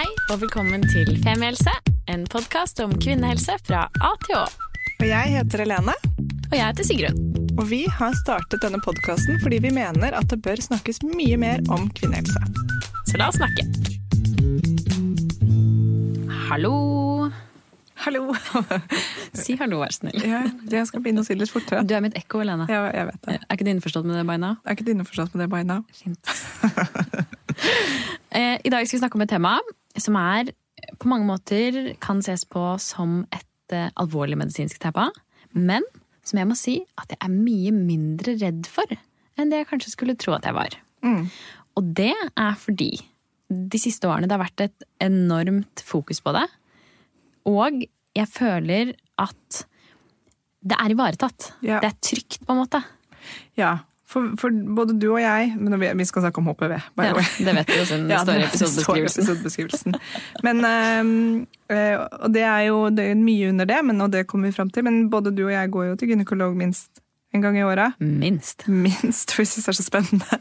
Hei og velkommen til Femihelse, en podkast om kvinnehelse fra A til Å. Og jeg heter Helene, Og jeg heter Sigrun. og vi har startet denne podkasten fordi vi mener at det bør snakkes mye mer om kvinnehelse. Så la oss snakke. Hallo. Hallo! Si hallo, vær snill. Ja, jeg skal begynne å si det litt fortere. Du er mitt ekko, Helene. Ja, jeg vet det. Er ikke du innforstått med det, Baina? Er ikke du innforstått med det, Baina? Fint. Eh, I dag skal vi snakke om et tema som er på mange måter kan ses på som et eh, alvorlig medisinsk tema, men som jeg må si at jeg er mye mindre redd for enn det jeg kanskje skulle tro at jeg var. Og det er fordi de siste årene det har vært et enormt fokus på det, og jeg føler at det er ivaretatt. Ja. Det er trygt, på en måte. Ja, for, for både du og jeg Men vi, skal snakke om HPV. Ja, det vet du jo siden Ja, i det står i episodebeskrivelsen. episodebeskrivelsen. Men, eh, og det er jo det er mye under det, men, og det kommer vi fram til. Men både du og jeg går jo til gynekolog minst en gang i året. Minst. Minst, for vi syns det er så spennende.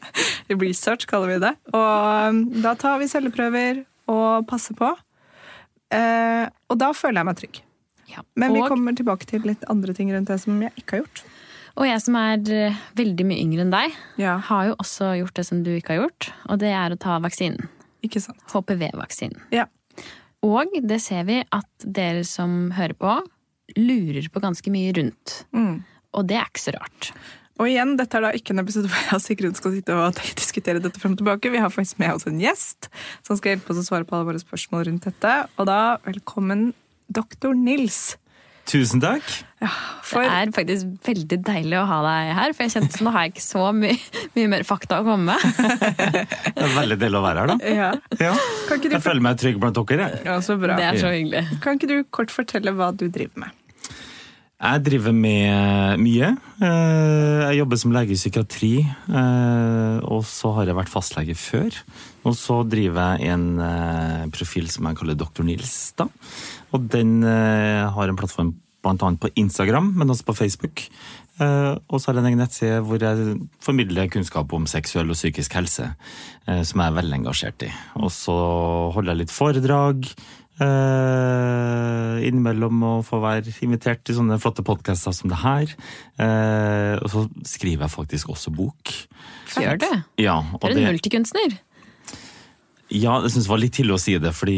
Research kaller vi det. Og um, da tar vi celleprøver og passer på. Eh, og da føler jeg meg trygg. Ja. Men vi kommer tilbake til litt andre ting rundt det som jeg ikke har gjort. Og jeg som er eh, veldig mye yngre enn deg, Ja, har jo også gjort det som du ikke har gjort, og det er å ta vaksinen. ikke sant. HPV-vaksinen. Ja. Og det ser vi at dere som hører på, lurer på ganske mye rundt. Mm. Og det er ikke så rart. Og igjen, dette er da ikke en episode hvor jeg og Sigrun skal sitte og diskutere dette frem og tilbake. Vi har faktisk med oss en gjest som skal hjelpe oss å svare på alle våre spørsmål rundt dette. Og da, velkommen doktor Nils. Tusen takk. For, Det er faktisk veldig deilig å ha deg her, for jeg kjente sånn, nå har jeg ikke så mye, mye mer fakta å komme med. Det er veldig deilig å være her, da. ja. Ja. Kan ikke du Jeg føler meg trygg blant dere. Ja, så bra. Det er så hyggelig. Kan ikke du kort fortelle hva du driver med? Jeg driver med mye. Eh, Jeg jobber som lege i psykiatri, eh, og så har jeg vært fastlege før. Og så driver jeg en eh, profil som jeg kaller Dr. Nils. da. Og den har en plattform bl.a. på Instagram, men også på Facebook. Eh, Og så har jeg en egen nettside hvor jeg formidler kunnskap om seksuell og psykisk helse, eh, som jeg er veldig engasjert i. Og så holder jeg litt foredrag. Eh, innimellom å få være invitert til sånne flotte podkaster som det her. Eh, og så skriver jeg faktisk også bok. Gjør det? Ja, Du er en det, multikunstner. ja jeg syns det var litt tidlig å si det, fordi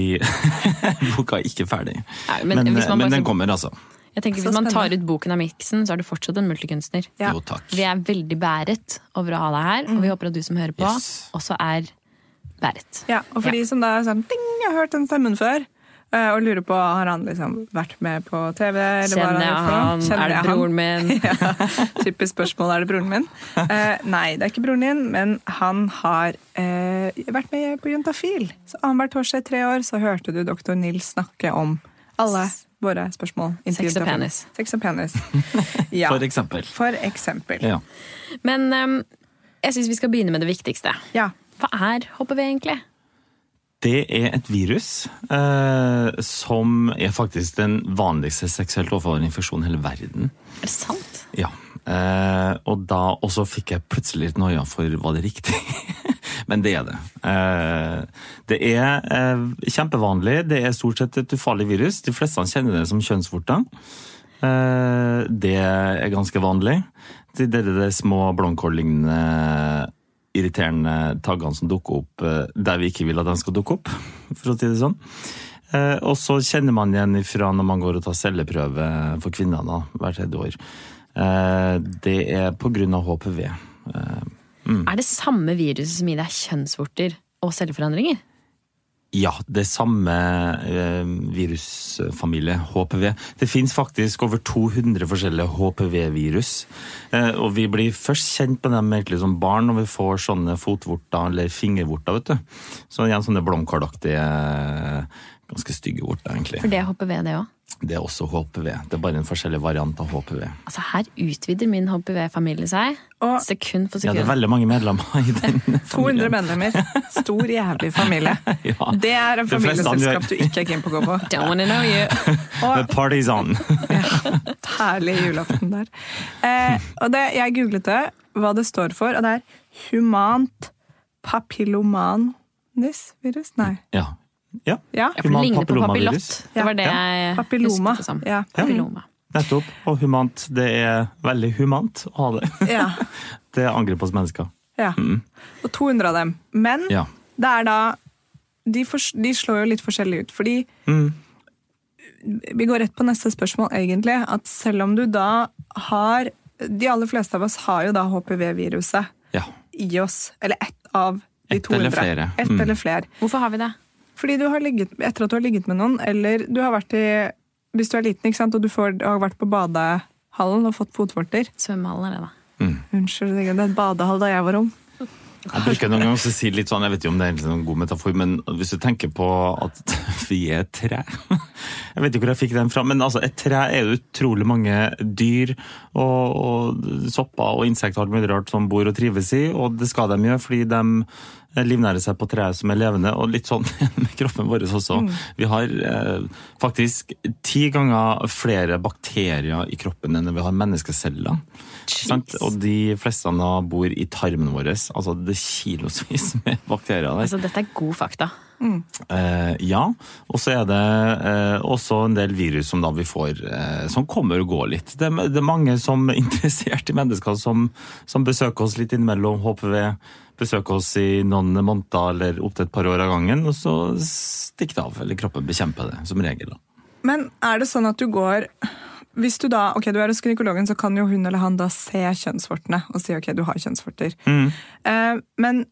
boka er ikke ferdig. Nei, men Men, men bare- den kommer, altså. Jeg tenker Hvis man tar ut boken av miksen, så er du fortsatt en multikunstner. Ja. Jo, takk. Vi er veldig bæret over å ha deg her, og vi håper at du som hører på, Yes. også er bæret. Ja, og for Ja. de som da er sånn Ding, jeg har hørt den stemmen før. eh, Og lurer på har han liksom vært med på TV. Eller Kjenner jeg han? Kjenner Er det broren min? ja, typisk spørsmål. Er det broren min? Uh, nei, det er ikke broren din, men han har uh, vært med på Juntafil. Så Annenhver torsdag i tre år så hørte du doktor Nils snakke om alle våre spørsmål. Sex og penis. Sex og penis. Ja, For eksempel. for eksempel. Ja. Men um, jeg syns vi skal begynne med det viktigste. Ja. Hva er HPV egentlig? Det er et virus eh, som er faktisk den vanligste seksuelt overførbare infeksjonen i hele verden. Er det sant? Ja. Eh, og da også fikk jeg plutselig litt noia for var det riktig. Men det er det. Eh, det er eh, kjempevanlig. Det er stort sett et ufarlig virus. De fleste kjenner det som kjønnsvorter. Eh, det er ganske vanlig. Det er de små blomkållignende irriterende taggene som dukker opp der vi ikke vil at de skal dukke opp, for å si det sånn. Og så kjenner man igjen ifra når man går og tar celleprøve for kvinner da, hver tredje år. Det er av HPV. Eh, Er det samme viruset som gir deg kjønnsvorter og celleforandringer? ja, det er samme eh, virusfamilie, HPV. Det finnes faktisk over 200 forskjellige HPV-virus. Eh, og vi blir først kjent med dem egentlig som barn når vi får sånne fotvorter eller fingervorter. vet du. Så igjen sånne blomkålaktige, ganske stygge vorter, egentlig. For det er HPV, det òg. Det er også HPV. Det er bare en forskjellig variant av HPV. Altså, her utvider min HPV-familie seg Og- sekund for sekund. Ja, det er veldig mange medlemmer i den 200 medlemmer. Stor, jævlig familie. Ja. Det er en familieselskap du ikke er keen på å gå på. Don't wanna know you. The party's on! Herlig julaften der. Eh, og det, jeg googlet det, hva det står for, og det er humant papillomanis virus? Nei. Ja. Ja, Ja. Ja, for det Humant ligner på papillomavirus. papillott. Det var det jeg Papilloma. husket det som. Ja. Papilloma. nettopp. Og humant. Det er veldig humant å ha det. Ja. Det angriper oss mennesker. ja. Og 200 av dem. Men Ja. det er da de, for, de slår jo litt forskjellig ut, fordi Mm. Vi går rett på neste spørsmål, egentlig. At selv om du da har De aller fleste av oss har jo da HPV-viruset Ja. i oss. Eller ett av de et 200. eller flere. Et Mm. eller flere. Hvorfor har vi det? Fordi du har ligget, etter at du har ligget med noen, eller du har vært i Hvis du er liten ikke sant, og du får, har vært på badehallen og fått fotvorter Svømmehallen er det, da. Unnskyld, det er et badehall da jeg var ung. Jeg bruker noen ganger å si litt sånn, jeg vet ikke om det er en god metafor, men hvis du tenker på at vi er et tre Jeg vet ikke hvor jeg fikk den fra, men altså, et tre er jo utrolig mange dyr og, og sopper og insekter og alt mulig rart som bor og trives i, og det skal de gjøre fordi de livnærer seg på treet som er levende, og litt sånn med kroppen vår også. Vi har eh, faktisk ti ganger flere bakterier i kroppen enn vi har menneskeceller. Sant? Og de fleste da bor i tarmen vår. Altså det er kilosvis med bakterier der. Altså, dette er god fakta. Eh, ja, og så er det eh, også en del virus som da vi får, eh, som kommer og går litt. Det, er- det er mange som er interessert i mennesker som, som besøker oss litt innimellom HPV. Besøker oss i noen måneder eller opptil et par år av gangen, og så stikker det av. Eller kroppen bekjemper det, som regel. da. Men er det sånn at du går hvis du da, ok, du er hos gynekologen, så kan jo hun eller han da se kjønnsvortene og si ok, du har kjønnsvorter. Eh, men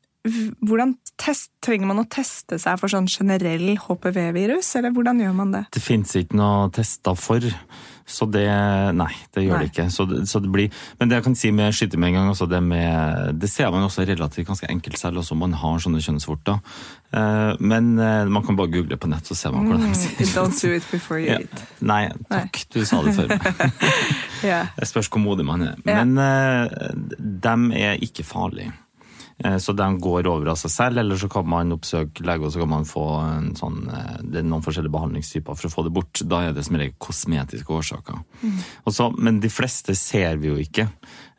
hvordan test, trenger man å teste seg for sånn generell HPV-virus, eller hvordan gjør man det? Det fins ikke noe tester for. Så det Nei, det gjør Nei. det ikke. Så det, så det blir, men det jeg kan si med skyte med en gang, altså det, med, det ser man også relativt ganske enkelt selv også man har sånne kjønnsvorter. Eh, men eh, man kan bare google på nett, så ser man hvordan de sier det. Don't do it before you Ja. eat. Nei, takk. Du sa det før meg. Ja. Det spørs hvor modig man er. Men eh, de er ikke farlige. Eh, Så de går over av seg selv, eller så kan man oppsøke lege og så kan man få en sånn, eh, det er noen forskjellige behandlingstyper for å få det bort. Da er det som regel kosmetiske årsaker. Mm. Også, men de fleste ser vi jo ikke.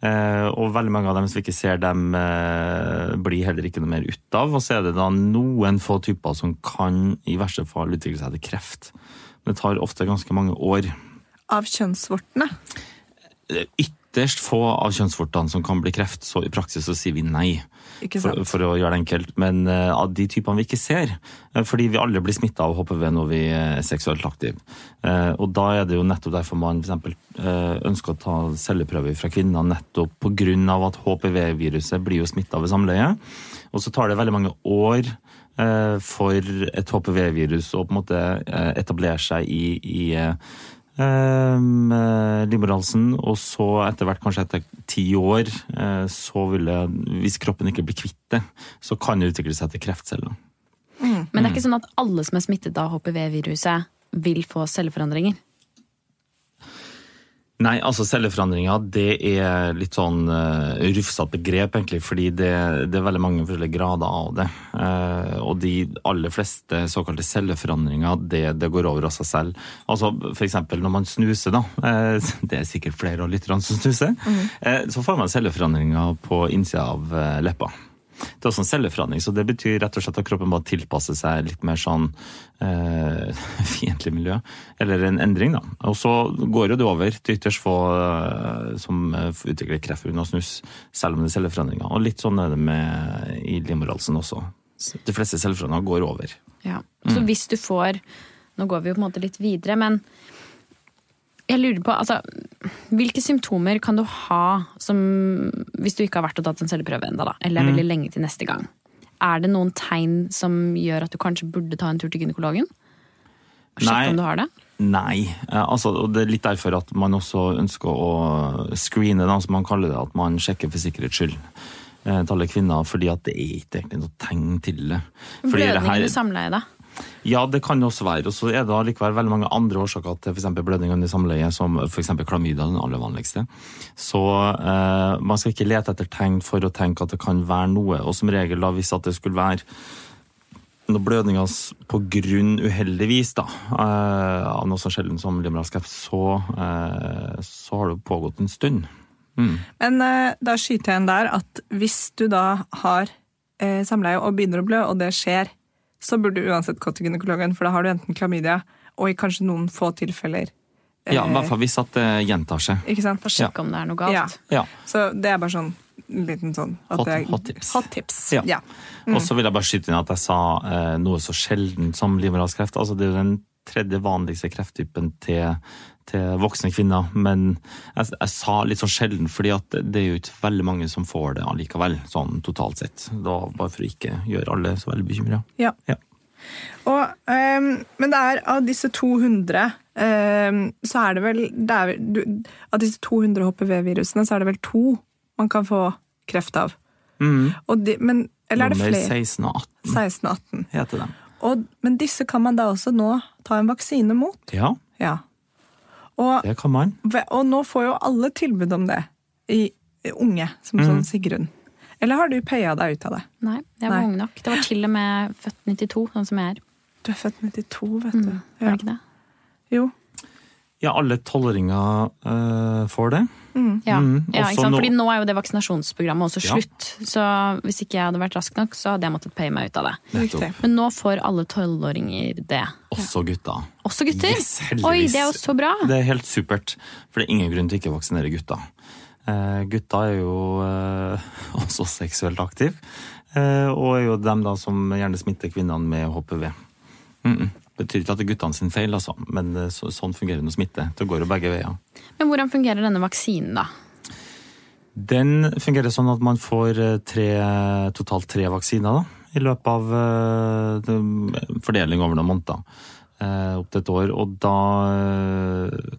Eh, Og veldig mange av dem som vi ikke ser, dem blir heller ikke noe mer ut av. Og så er det da noen få typer som kan i verste fall utvikle seg til kreft. Men det tar ofte ganske mange år Av kjønnsvortene. er ytterst få av kjønnsvortene som kan bli kreft, så i praksis så sier vi nei. For, for å gjøre det enkelt. Men uh, av de typene vi ikke ser, uh, fordi vi alle blir smitta av HPV når vi er seksuelt aktive. Uh, og da er det jo nettopp derfor man f.eks. ønsker å ta celleprøver fra kvinner, nettopp pga. at HPV-viruset blir jo smitta ved samleie. Og så tar det veldig mange år eh, for et HPV-virus å på en måte eh, etablere seg i, i eh, um, og så etter hvert, kanskje etter ti år, eh, så vil hvis kroppen ikke blir kvitt det, så kan det utvikle seg til kreftceller. Men det er ikke sånn at alle som er smittet av HPV-viruset, vil få celleforandringer. Nei, altså celleforandringer det er litt sånn uh, rufsete begrep, egentlig, fordi det, det er veldig mange forskjellige grader av det. Uh, og de aller fleste såkalte celleforandringer, det, det går over av seg selv. Altså eksempel når man snuser, da. Uh, det er sikkert flere av lytterne som snuser. eh, så får man celleforandringer på innsida av leppa. Det er også en celleforandring, så det betyr rett og slett at kroppen bare tilpasser seg litt mer sånn eh, fiendtlig miljø, eller en endring, da. Og så går jo det over til ytterst få eh, som eh, utvikler kreft pga. snus, selv om det er celleforandringer. Og litt sånn er det med i livmorhalsen også. De fleste celleforandringer går over. Ja. Så hvis du får Nå går vi jo på en måte litt videre, men jeg lurer på, altså, Hvilke symptomer kan du ha som, hvis du ikke har vært og tatt en celleprøve ennå, eller er veldig lenge til neste gang? Er det noen tegn som gjør at du kanskje burde ta en tur til gynekologen? Sjekke om du har det? Nei. eh, Altså, det er litt derfor at man også ønsker å screene, da, som man kaller det. At man sjekker for sikkerhets skyld. eh, Til alle kvinner, fordi at det er ikke egentlig noe tegn til det. Blødning her- samleie, da? Ja, det kan også være. Og så er det allikevel veldig mange andre årsaker til f.eks. blødning under samleie, som f.eks. klamydia, den aller vanligste. Så eh, man skal ikke lete etter tegn for å tenke at det kan være noe. Og som regel, da, hvis at det skulle være noen blødninger på grunn, uheldigvis, da, eh, av noe så sjelden som livmorhalskreft, så, eh, så har det pågått en stund. Men eh, da skyter jeg inn der at hvis du da har eh, samleie og begynner å blø, og det skjer så burde du uansett gå til gynekologen, for da har du enten klamydia og i kanskje noen få tilfeller Ja, i hvert fall hvis at det gjentar seg. Ikke sant? For å sjekke om det er noe galt. Ja. Ja. Så det er bare sånn en liten sånn at Hot- er, hot tips. Hot tips. Ja. Ja. Og så vil jeg bare skyte inn at jeg sa eh, noe så sjelden som livmorhalskreft. Altså, det er jo den tredje vanligste krefttypen til, til voksne kvinner. Men jeg, jeg sa litt sånn sjelden, fordi at det er jo ikke veldig mange som får det allikevel, sånn totalt sett. Da, bare for å ikke gjøre alle så veldig bekymra. Ja. Ja. Og, um, men det er av disse 200 um, så er det vel det er, du, Av disse 200 HPV-virusene så er det vel to man kan få kreft av. Og de, men, eller er det flere? 16 og 18 16 og 18. heter de. Og, men disse kan man da også nå ta en vaksine mot. Ja, Ja. Og, det kan man. og nå får jo alle tilbud om det. I, unge, som sånn Sigrun. Eller har du paya deg ut av det? Nei, jeg var Nei. ung nok. Det var til og med født 92, sånn som jeg er. Du er født 92, vet du. Var det ikke det? Jo. Ja, alle tolvåringer øh, får det. Ja, Mm, ja ikke sant? nå- Fordi nå er jo det vaksinasjonsprogrammet også Ja. slutt. Så hvis ikke jeg hadde vært rask nok, så hadde jeg måttet paye meg ut av det. Nettopp. Men nå får alle tolvåringer det. Også gutta. Også gutter! Yes. Oi, det er jo så bra! Det er helt supert, for det er ingen grunn til ikke å vaksinere gutta. Uh, gutta er jo uh, også seksuelt aktive, Uh, og er jo dem da som gjerne smitter kvinnene med HPV. Mm -mm. Betyr ikke at det er guttene sin feil, altså, men eh, så, sånn fungerer nå smitte. Det går jo begge veier. Men hvordan fungerer denne vaksinen, da? Den fungerer sånn at man får eh, tre, totalt tre vaksiner da, i løpet av eh, fordeling over noen måneder. Opp til et år. Og da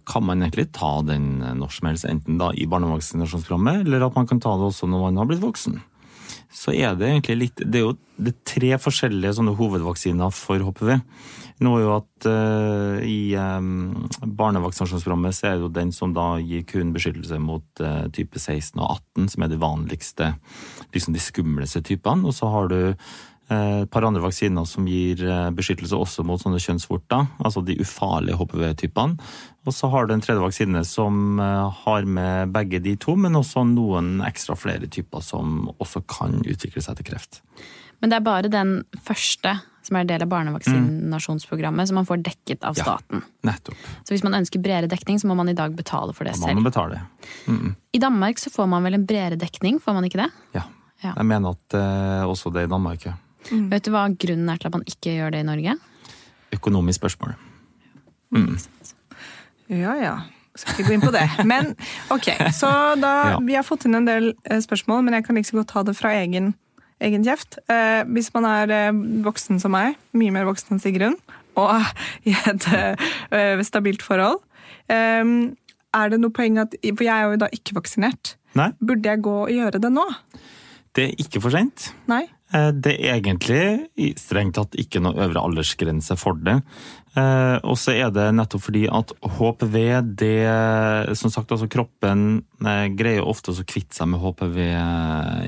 kan man egentlig ta den når som helst, enten da i barnevaksinasjonsprogrammet, eller at man kan ta det også når man har blitt voksen. Så er det egentlig litt Det er jo det er tre forskjellige sånne hovedvaksiner for HPV. Nå er jo at uh, i um, barnevaksinasjonsprogrammet så er det jo den som da gir kun beskyttelse mot uh, type 16 og 18, som er de vanligste, liksom de skumleste typene. Og så har du et par andre vaksiner som gir eh, beskyttelse også mot sånne kjønnsvorter, altså de ufarlige HPV-typene. Og så har du en tredje vaksine som eh, har med begge de to, men også noen ekstra flere typer som også kan utvikle seg til kreft. Men det er bare den første som er del av barnevaksinasjonsprogrammet, som man får dekket av staten. Ja. Nettopp. Så hvis man ønsker bredere dekning, så må man i dag betale for det Da må man selv. betale. I Danmark så får man vel en bredere dekning, får man ikke det? Ja. Ja. Jeg mener at eh, også det i Danmark. ja. Vet du hva grunnen er til at man ikke gjør det i Norge? Økonomisk spørsmål. Ja, ja. Skal ikke gå inn på det. Men ok, så da Ja. Vi har fått inn en del eh, spørsmål, men jeg kan like liksom godt ta det fra egen, egen kjeft. Eh, hvis man er eh, voksen som meg, mye mer voksen enn Sigrun, og i et eh, stabilt forhold, eh, er det noe poeng at For jeg er jo da ikke vaksinert. Nei, Burde jeg gå og gjøre det nå? det er ikke for sent. Eh, Det er egentlig strengt tatt ikke noe øvre aldersgrense for det. Eh, Og så er det nettopp fordi at HPV, det Som sagt, altså kroppen eh, greier ofte å kvitte seg med HPV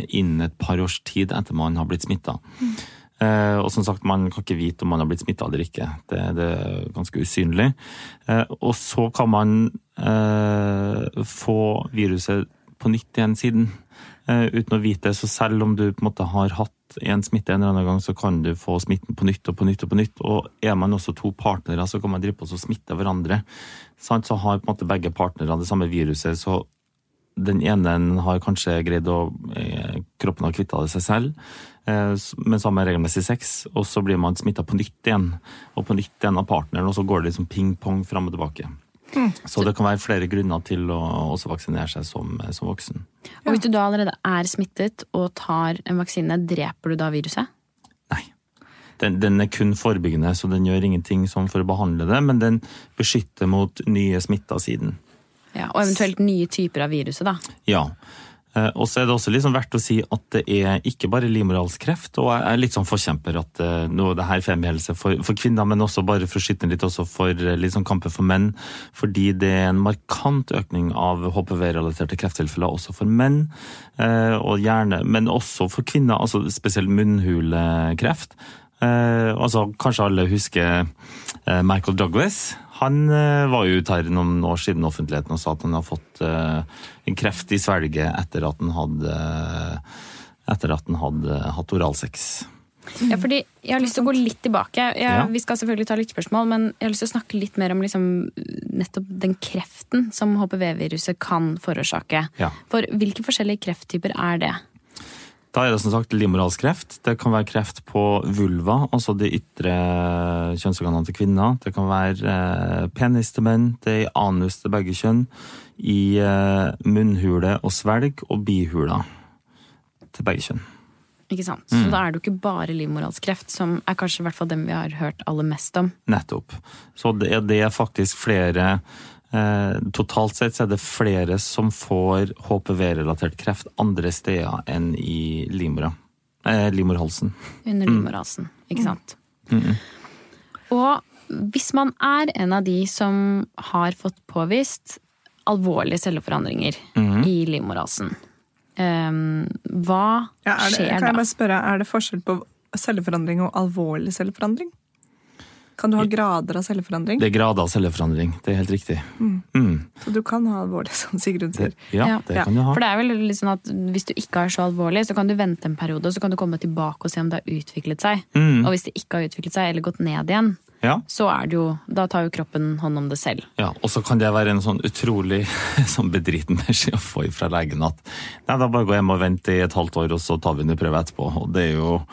innen et par års tid etter man har blitt smitta. Og som sagt, man kan ikke vite om man har blitt smitta eller ikke. Det, det er ganske usynlig. Og så kan man få viruset på nytt igjen siden. uten å vite det. Så selv om du på en måte har hatt en smitte en eller annen gang, så kan du få smitten på nytt og på nytt og på nytt. Og er man også to partnere, så kan man drive på og smitte hverandre. Så har på en måte begge partnere det samme viruset, så den ene har kanskje greid å eh, Kroppen har kvitta det seg selv, men så har man regelmessig sex, og så blir man smitta på nytt igjen. Og på nytt igjen av partneren, og så går det liksom ping-pong fram og tilbake. Så det kan være flere grunner til å også vaksinere seg som, som voksen. Og hvis du da allerede er smittet og tar en vaksine, dreper du da viruset? Nei. Den, den er kun forebyggende, så den gjør ingenting sånn for å behandle det, men den beskytter mot nye smitta siden. Ja, og eventuelt nye typer av viruset, da. Ja. Eh, Og så er det også liksom verdt å si at det er ikke bare livmorhalskreft, og jeg er litt sånn forkjemper at noe nå er det her femihelse for, for kvinner, men også bare for å skyte litt også for liksom kampen for menn, fordi det er en markant økning av HPV-relaterte krefttilfeller også for menn, eh, og gjerne, men også for kvinner, altså spesielt munnhulekreft. Eh, altså, kanskje alle husker eh, Michael Douglas. Han eh, var jo ute her noen år siden offentligheten og sa at han har fått eh, en kreft i svelget etter at han hadde, etter at han hadde hatt oralsex. Ja, fordi Jeg har lyst til å gå litt tilbake. Jeg, Ja. Vi skal selvfølgelig ta lyttespørsmål, men jeg har lyst til å snakke litt mer om liksom, nettopp den kreften som HPV-viruset kan forårsake. Ja. For hvilke forskjellige krefttyper er det? Da er det som sagt livmorhalskreft. Det kan være kreft på vulva, altså de ytre kjønnsorganene til kvinner. Det kan være eh, penis til menn, det er i anus til begge kjønn, i eh, munnhule og svelg og bihula til begge kjønn. Ikke sant? Mm. Så da er det jo ikke bare livmorhalskreft, som er kanskje i hvert fall den vi har hørt aller mest om. Nettopp. Så det er, det er faktisk flere Totalt sett så er det flere som får HPV-relatert kreft andre steder enn i livmora. Eh, livmorhalsen. Under livmorhalsen, ikke sant? Og hvis man er en av de som har fått påvist alvorlige celleforandringer i livmorhalsen, ehm, hva Ja, det, skjer kan jeg bare spørre, er det forskjell på celleforandring og alvorlig celleforandring? Kan du ha grader av celleforandring? Det er grader av celleforandring, det er helt riktig. Mm. Så du kan ha alvorlig, som Sigrun sier. Ja, Ja. det Ja. kan du ha. For det er vel litt sånn at Hvis du ikke er så alvorlig, så kan du vente en periode, og så kan du komme tilbake og se om det har utviklet seg. Mm. Og hvis det ikke har utviklet seg, eller gått ned igjen, Ja, så er det jo Da tar jo kroppen hånd om det selv. ja. Og så kan det være en sånn utrolig sånn bedriten beskjed å få fra legen at nei, da bare gå hjem og vente i et halvt år, og så tar vi en prøve etterpå. Og det er jo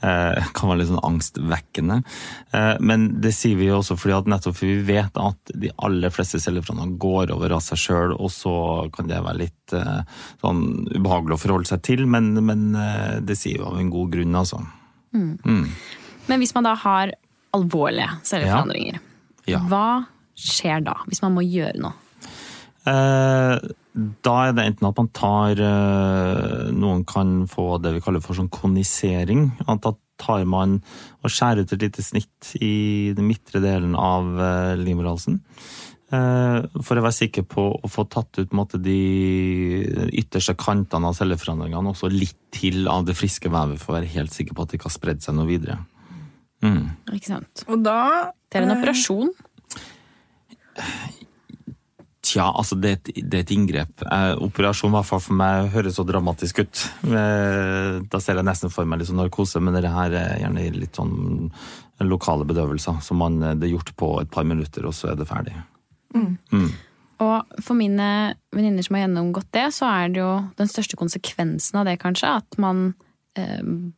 kan være litt sånn angstvekkende. Eh, men det sier vi jo også fordi at nettopp fordi vi vet at de aller fleste celleforandringer går over av seg sjøl, og så kan det være litt eh, sånn ubehagelig å forholde seg til, men, men eh, det sier vi av en god grunn, altså. Men hvis man da har alvorlige celleforandringer, Ja. hva skjer da? Hvis man må gjøre noe? Eh, da er det enten at man tar eh, Noen kan få det vi kaller for sånn konisering. At da tar man og skjærer ut et lite snitt i den midtre delen av eh, livmorhalsen. Eh, for å være sikker på å få tatt ut måte, de ytterste kantene av celleforandringene, også litt til av det friske vevet, for å være helt sikker på at det ikke har spredd seg noe videre. Mm. Ikke sant? Og da Det er en operasjon. Tja, altså det et, det er et inngrep. Eh, operasjon i hvert fall for meg høres så dramatisk ut. Eh, da ser jeg nesten for meg litt sånn narkose, men det her er gjerne litt sånn lokale bedøvelser. Som man, eh, det er gjort på et par minutter, og så er det ferdig. Og for mine venninner som har gjennomgått det, så er det jo den største konsekvensen av det kanskje at man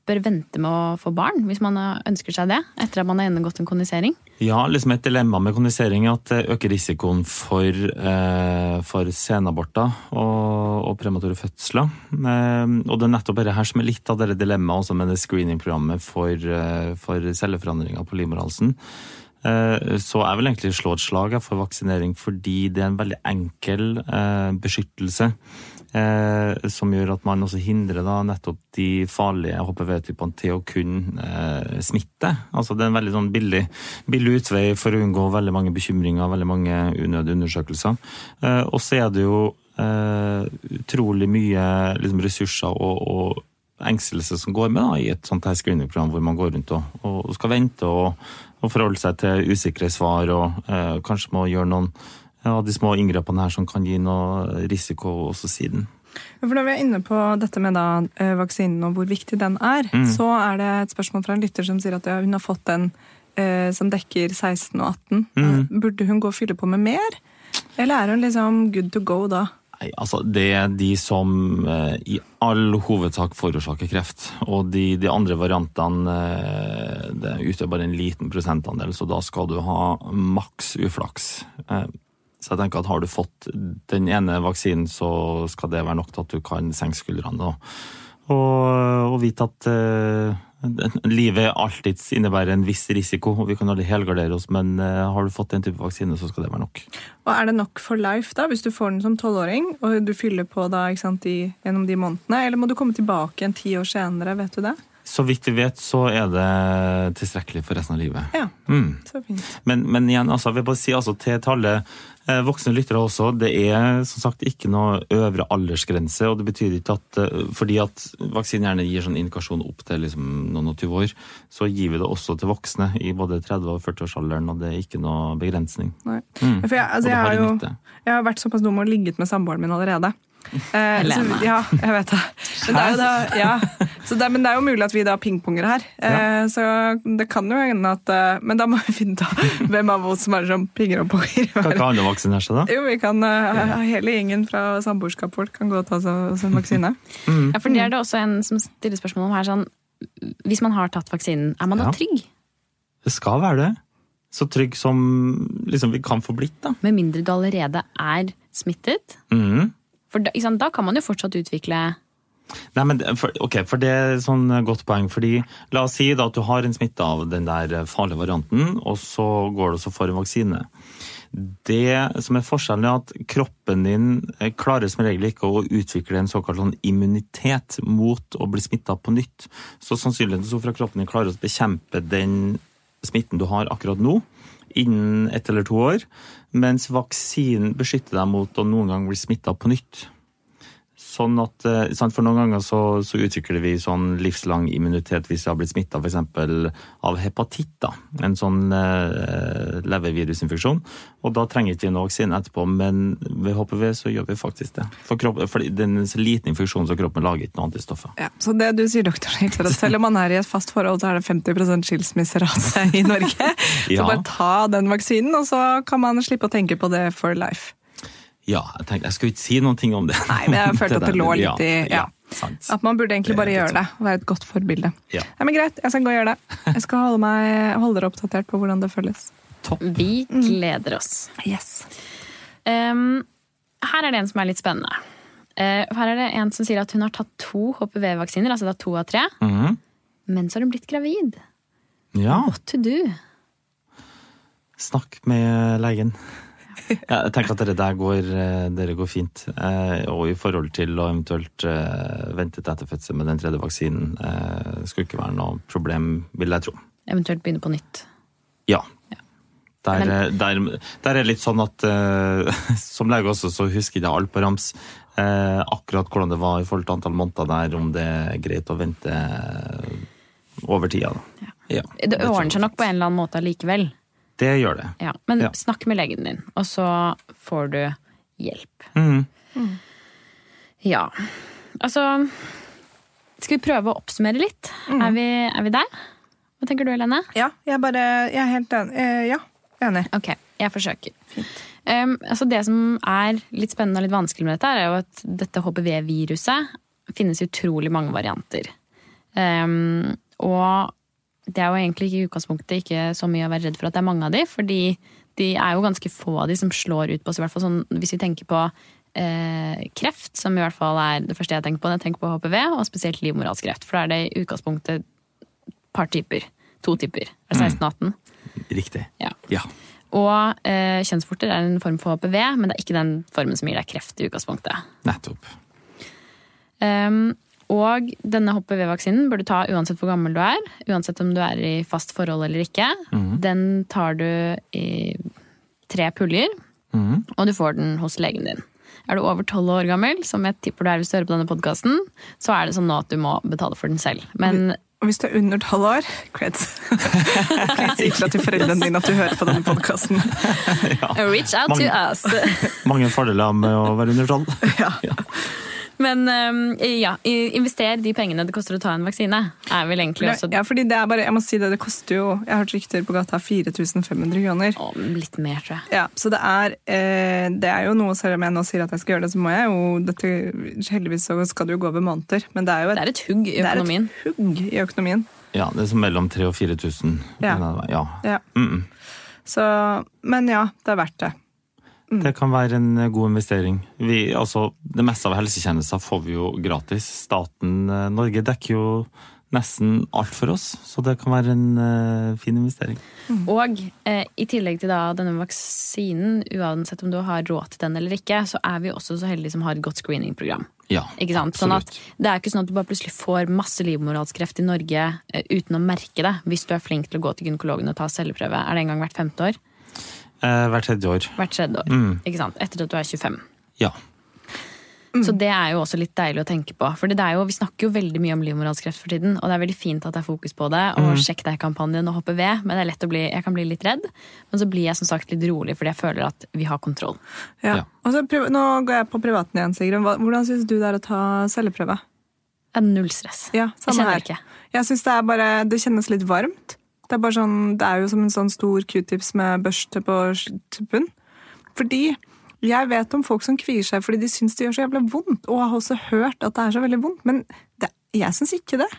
bør vente med å få barn, hvis man eh, ønsker seg det, etter at man har gjennomgått en kondisering? Ja, liksom et dilemma med kondisering er at det øker risikoen for, eh, for senaborter og, og premature fødsler. Eh, og det er nettopp dette her som er litt av dette dilemmaet også med det screeningprogrammet for, eh, for celleforandringer på livmorhalsen. Eh, Så jeg vil egentlig slå et slag for vaksinering fordi det er en veldig enkel eh, beskyttelse. Eh, Som gjør at man også hindrer da nettopp de farlige HPV-typene til å kunne eh, smitte. Altså Det er en veldig sånn billig, billig utvei for å unngå veldig mange bekymringer, veldig mange unødige undersøkelser. Eh, Og så er det jo eh, utrolig mye liksom, ressurser og, og engstelse som går med da, i et sånt her screeningprogram hvor man går rundt og, og skal vente og, og forholde seg til usikre svar og eh, kanskje må gjøre noen av de små inngrepene her som kan gi noe risiko også siden. For Når vi er inne på dette med da, eh, vaksinen og hvor viktig den er, så er det et spørsmål fra en lytter som sier at ja, hun har fått den eh, som dekker 16 og 18. Burde hun gå og fylle på med mer? Eller er hun liksom good to go da? Nei, altså Det er de som eh, i all hovedsak forårsaker kreft. Og de, de andre variantene eh, det utgjør bare en liten prosentandel, så da skal du ha maks uflaks. Eh, så jeg tenker at har du fått den ene vaksinen, så skal det være nok til at du kan senke skuldrene. Og, og vite at uh, livet alltid innebærer en viss risiko, og vi kan aldri helgardere oss, men uh, har du fått den type vaksine, så skal det være nok. Og er det nok for life da, hvis du får den som tolvåring, og du fyller på da, ikke sant, i, gjennom de månedene? Eller må du komme tilbake en ti år senere, vet du det? Så vidt vi vet, så er det tilstrekkelig for resten av livet. Ja, Mm. så fint. Men, men igjen, altså, jeg vil bare si altså, til, til alle eh, voksne lyttere også, det er som sagt ikke noe øvre aldersgrense. og det betyr ikke at eh, Fordi at vaksinen gjerne gir sånn indikasjon opp til liksom, noen og 20 år, så gir vi det også til voksne i både 30- og 40-årsalderen, og det er ikke noe begrensning. Mm. Jeg, altså, jeg, har jo, jeg har vært såpass dum og ligget med samboeren min allerede. Eh, så, Helene. ja, jeg vet det. Men det, er jo da, ja. så det, men det er jo mulig at vi da pingponger her. Eh, Så det kan jo hende at eh, Men da må vi finne ut hvem av oss som er som pinger og ponger. Kan ikke alle vaksinere seg, da? Jo, vi kan, Hele gjengen fra samboerskapsfolk kan gå og ta seg en vaksine. Ja, for det er det også en som stiller spørsmål om her. Sånn, hvis man har tatt vaksinen, er man da Ja. trygg? Det skal være det. Så trygg som liksom, vi kan få blitt, da. Med mindre du allerede er smittet? Mhm. For da, sant, da kan man jo fortsatt utvikle Nei, men for, ok, for det er sånn godt poeng. fordi La oss si da at du har en smitte av den der farlige varianten, og så går du og for en vaksine. Det som er forskjellen er at kroppen din eh, klarer som regel ikke å utvikle en såkalt sånn immunitet mot å bli smitta på nytt. Så sannsynligheten så at kroppen din klarer å bekjempe den smitten du har akkurat nå, innen ett eller to år, mens vaksinen beskytter deg mot å noen gang bli smitta på nytt. Sånn at, eh, sant, For noen ganger så, så utvikler vi sånn livslang immunitet hvis vi har blitt smitta f.eks. av hepatitt. da, En sånn eh, levervirusinfeksjon. Og da trenger ikke vi noe vaksine etterpå, men ved HPV så gjør vi faktisk det. For, kropp, for det er en så liten infeksjon så kroppen lager ikke noen antistoffer. Ja, så det du sier, doktor, er at selv om man er i et fast forhold, så er det 50% skilsmisserate i Norge. Så bare ta den vaksinen, og så kan man slippe å tenke på det for life. Ja, jeg tenkte, jeg skulle ikke si noen ting om det. Nei, men jeg følte at det lå litt i ja, ja. sant. At man burde egentlig bare det gjøre det. og Være et godt forbilde. Ja. Nei, men Greit, jeg skal gå og gjøre det. Jeg skal holde, meg, holde dere oppdatert på hvordan det føles. Topp. Vi gleder oss. Yes. Um, her er det en som er litt spennende. Uh, her er det en som sier at hun har tatt to HPV-vaksiner, altså da to av tre, Mhm. men så har hun blitt gravid. Ja. What to do? Snakk med legen. Ja, jeg tenker at dere der går, eh, dere går fint. Eh, og i forhold til å eventuelt eh, vente til etter fødsel med den tredje vaksinen, eh, skulle ikke være noe problem, vil jeg tro. Eventuelt begynne på nytt. Ja. Der, der, der er det litt sånn at eh, som lege også, så husker jeg alt på rams. Eh, akkurat hvordan det var i forhold til antall måneder der, om det er greit å vente over tida. Da. Ja, Det tror ordner seg nok på en eller annen måte allikevel. Det gjør det. Ja. Men Ja. snakk med legen din, og så får du hjelp. Mhm. Ja. Altså Skal vi prøve å oppsummere litt? Er, vi, er vi der? Hva tenker du, Helene? Ja, jeg, bare, jeg er helt enig. Eh, ja, enig. Ok, jeg forsøker. Um, altså det som er litt spennende og litt vanskelig med dette, er jo at dette HPV-viruset finnes i utrolig mange varianter. Um, og det er jo egentlig ikke i utgangspunktet ikke så mye å være redd for at det er mange av de, fordi de er jo ganske få av de som slår ut på oss. i hvert fall sånn, Hvis vi tenker på eh, kreft, som i hvert fall er det første jeg tenker på når jeg tenker på HPV, og spesielt livmorhalskreft. For da er det i utgangspunktet et par typer. To typer. Er det 16 og 18? Riktig. Ja. Ja. Og eh, kjønnsvorter er en form for HPV, men det er ikke den formen som gir deg kreft i utgangspunktet. Nettopp. Um, og denne HPV-vaksinen bør du ta uansett hvor gammel du er. Uansett om du er i fast forhold eller ikke. Den tar du i tre puljer, mm. og du får den hos legen din. Er du over tolv år gammel, som jeg tipper du er hvis du hører på denne podkasten, så er det sånn nå at du må betale for den selv. Men Og hvis du er under tolv år, creds. Si ifra til foreldrene dine at du hører på denne podkasten. reach out to us! Mange fordeler med å være under tolv. Ja. Men um, ja, i- invester de pengene det koster å ta en vaksine. Er vel egentlig også Ja, fordi det er bare, jeg må si det, det koster jo Jeg har hørt rykter på gata 4500 kroner. Å, litt mer, tror jeg. Ja, så det er, eh, det er jo noe, selv om jeg nå sier at jeg skal gjøre det, så må jeg jo dette, Heldigvis så skal det jo gå over måneder, men det er jo Det er et hugg i økonomien. det er et hugg i økonomien. Ja, det er som mellom 3000 og 4000. Ja. ja. Ja. Mm. Så, men ja, det er verdt det. Det kan være en eh, god investering. Vi, altså, det meste av helsetjenester får vi jo gratis. Staten eh, Norge dekker jo nesten alt for oss, så det kan være en uh, fin investering. Og eh, i tillegg til da denne vaksinen, uansett om du har råd til den eller ikke, så er vi også så heldige som har et godt screeningprogram. Ja, Ikke sant? Sånn at det er ikke sånn at du bare plutselig får masse livmorhalskreft i Norge eh, uten å merke det, hvis du er flink til å gå til gynekologen og ta celleprøve. Er det en gang hvert femte år? Eh, hvert tredje år. Hvert tredje år. Mm. Ikke sant? Etter at du er 25. Ja. Så det er jo også litt deilig å tenke på. For det er jo, vi snakker jo veldig mye om livmorhalskreft for tiden, og det er veldig fint at det er fokus på det. Og sjekk deg-kampanjen og hoppe ved, men det er lett å bli, jeg kan bli litt redd. Men så blir jeg som sagt litt rolig, fordi jeg føler at vi har kontroll. Ja. Ja. Og så nå går jeg på privaten igjen, Sigrun. Hvordan syns du det er å ta celleprøve? Det er null stress. Ja, jeg samme kjenner her. ikke. Jeg synes det er bare Det kjennes litt varmt. Det er, bare sånn, det er jo som en sånn stor q-tips med børste på tuppen. Fordi jeg vet om folk som kvier seg fordi de syns det gjør så jævlig vondt. Og har også hørt at det er så veldig vondt. Men det, jeg syns ikke det.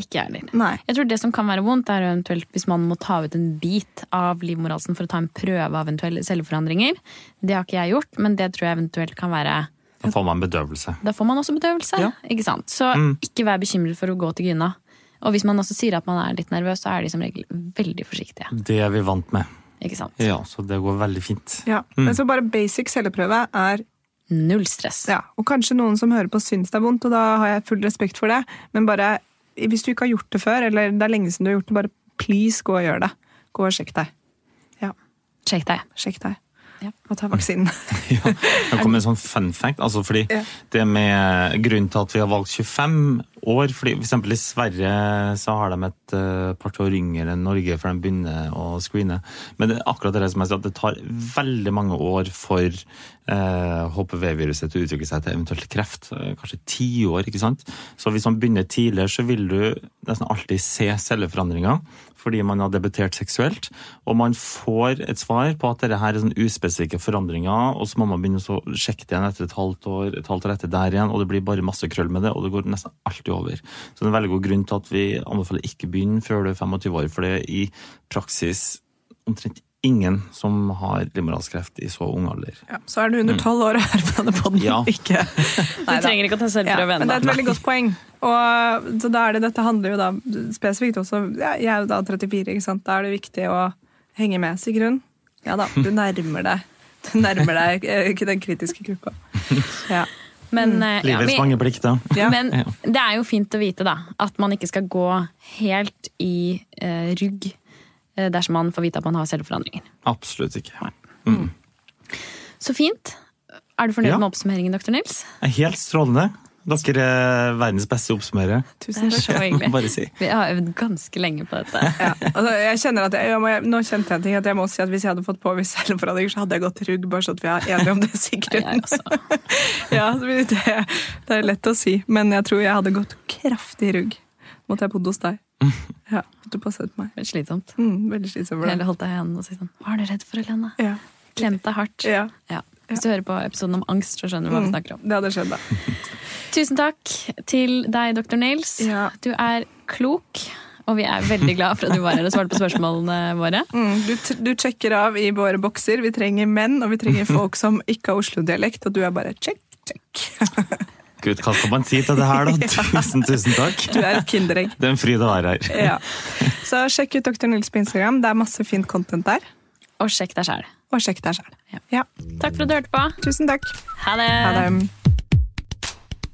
Ikke jeg heller. Jeg tror det som kan være vondt, er eventuelt hvis man må ta ut en bit av livmorhalsen for å ta en prøve av eventuelle celleforandringer. Det har ikke jeg gjort, men det tror jeg eventuelt kan være Da får man bedøvelse. Da får man også bedøvelse. Ja. ikke sant? Så ikke vær bekymret for å gå til gyna. Og hvis man også sier at man er litt nervøs, så er de som regel veldig forsiktige. Det er vi vant med. Ikke sant? Ja, så det går veldig fint. Ja. Men så bare basic celleprøve er Null stress. Ja, og kanskje noen som hører på syns det er vondt, og da har jeg full respekt for det. Men bare, hvis du ikke har gjort det før, eller det er lenge siden du har gjort det, bare please gå og gjør det. Gå og sjekk deg. Ja, Sjekk deg. sjekk deg. Ja. Og ta vaksinen. Ja, det kom en sånn fun fact. Altså fordi Ja. det med Grunnen til at vi har valgt 25 år fordi for eksempel I Sverige så har de et uh, par år yngre enn Norge før de begynner å screene. Men det er akkurat det som jeg sier, at det tar veldig mange år for eh, HPV-viruset til å utvikle seg til eventuelt kreft. eh, Kanskje ti år. ikke sant? Så hvis man begynner tidligere, så vil du nesten alltid se celleforandringer fordi man har debutert seksuelt. Og man får et svar på at dette her er sånn uspesifikke forandringer, og så må man begynne å sjekke det igjen etter et halvt år, et halvt år etter der igjen, og det blir bare masse krøll med det, og det går nesten alltid over. Så det er en veldig god grunn til at vi anbefaler ikke begynne før du er 25 år, for det er i praksis omtrent ingen som har livmorhalskreft i så ung alder. Ja, så er du under tolv år og hører på denne podden. Ja. Ikke. Du trenger ikke å ta Ja, ennå. men det er et veldig godt poeng. Og så da er det, Dette handler jo da spesifikt også ja, Jeg er jo da 34, ikke sant? da er det viktig å henge med, Sigrun. Ja da, du nærmer deg Du nærmer deg eh, ikke den kritiske gruppa. Ja. Men, eh, ja, Livets vi- mange plikter. Ja. Men det er jo fint å vite da, at man ikke skal gå helt i uh, rugg eh, dersom man får vite at man har celleforandringer. Absolutt ikke. Så fint. Er du fornøyd Ja. med oppsummeringen, dr. Nils? Helt strålende. Dere er verdens beste oppsummerere. Tusen Det er takk. så hyggelig. Bare si. Vi har øvd ganske lenge på dette. Ja. Altså, jeg kjenner at jeg, jeg må, nå kjente jeg en ting at jeg må si at hvis jeg hadde fått påvist celleforandringer, så hadde jeg gått rugg, bare så at vi er enige om det, Sigrun. Ja, det, det er lett å si, men jeg tror jeg hadde gått kraftig rugg. Måtte jeg bodd hos deg. Ja, du passet meg. Veldig slitsomt. Mm, veldig slitsomt for. Eller holdt deg i hånden og si sånn Hva er du redd for, Helene? Ja. Klemt deg hardt. ja. Ja. Hvis du hører på episoden om angst, så skjønner du hva vi Mm, snakker om. det hadde skjedd, da. Tusen takk til deg, dr. Nils. Ja. Du er klok, og vi er veldig glad for at du var her og svarte på spørsmålene våre. Mm, du, du sjekker av i våre bokser. Vi trenger menn, og vi trenger folk som ikke har Oslo-dialekt, og du er bare check, check. Gud, hva skal man si til det her, da? Tusen, tusen takk. Du er et kinderegg. Det er en fryd å være her. Ja. Så sjekk ut Dr. Nils på Instagram. Det er masse fint content der. Og sjekk deg sjæl. Og sjekk deg sjæl. Ja. Ja. Takk for at du hørte på. Tusen takk. Ha det. Ha det.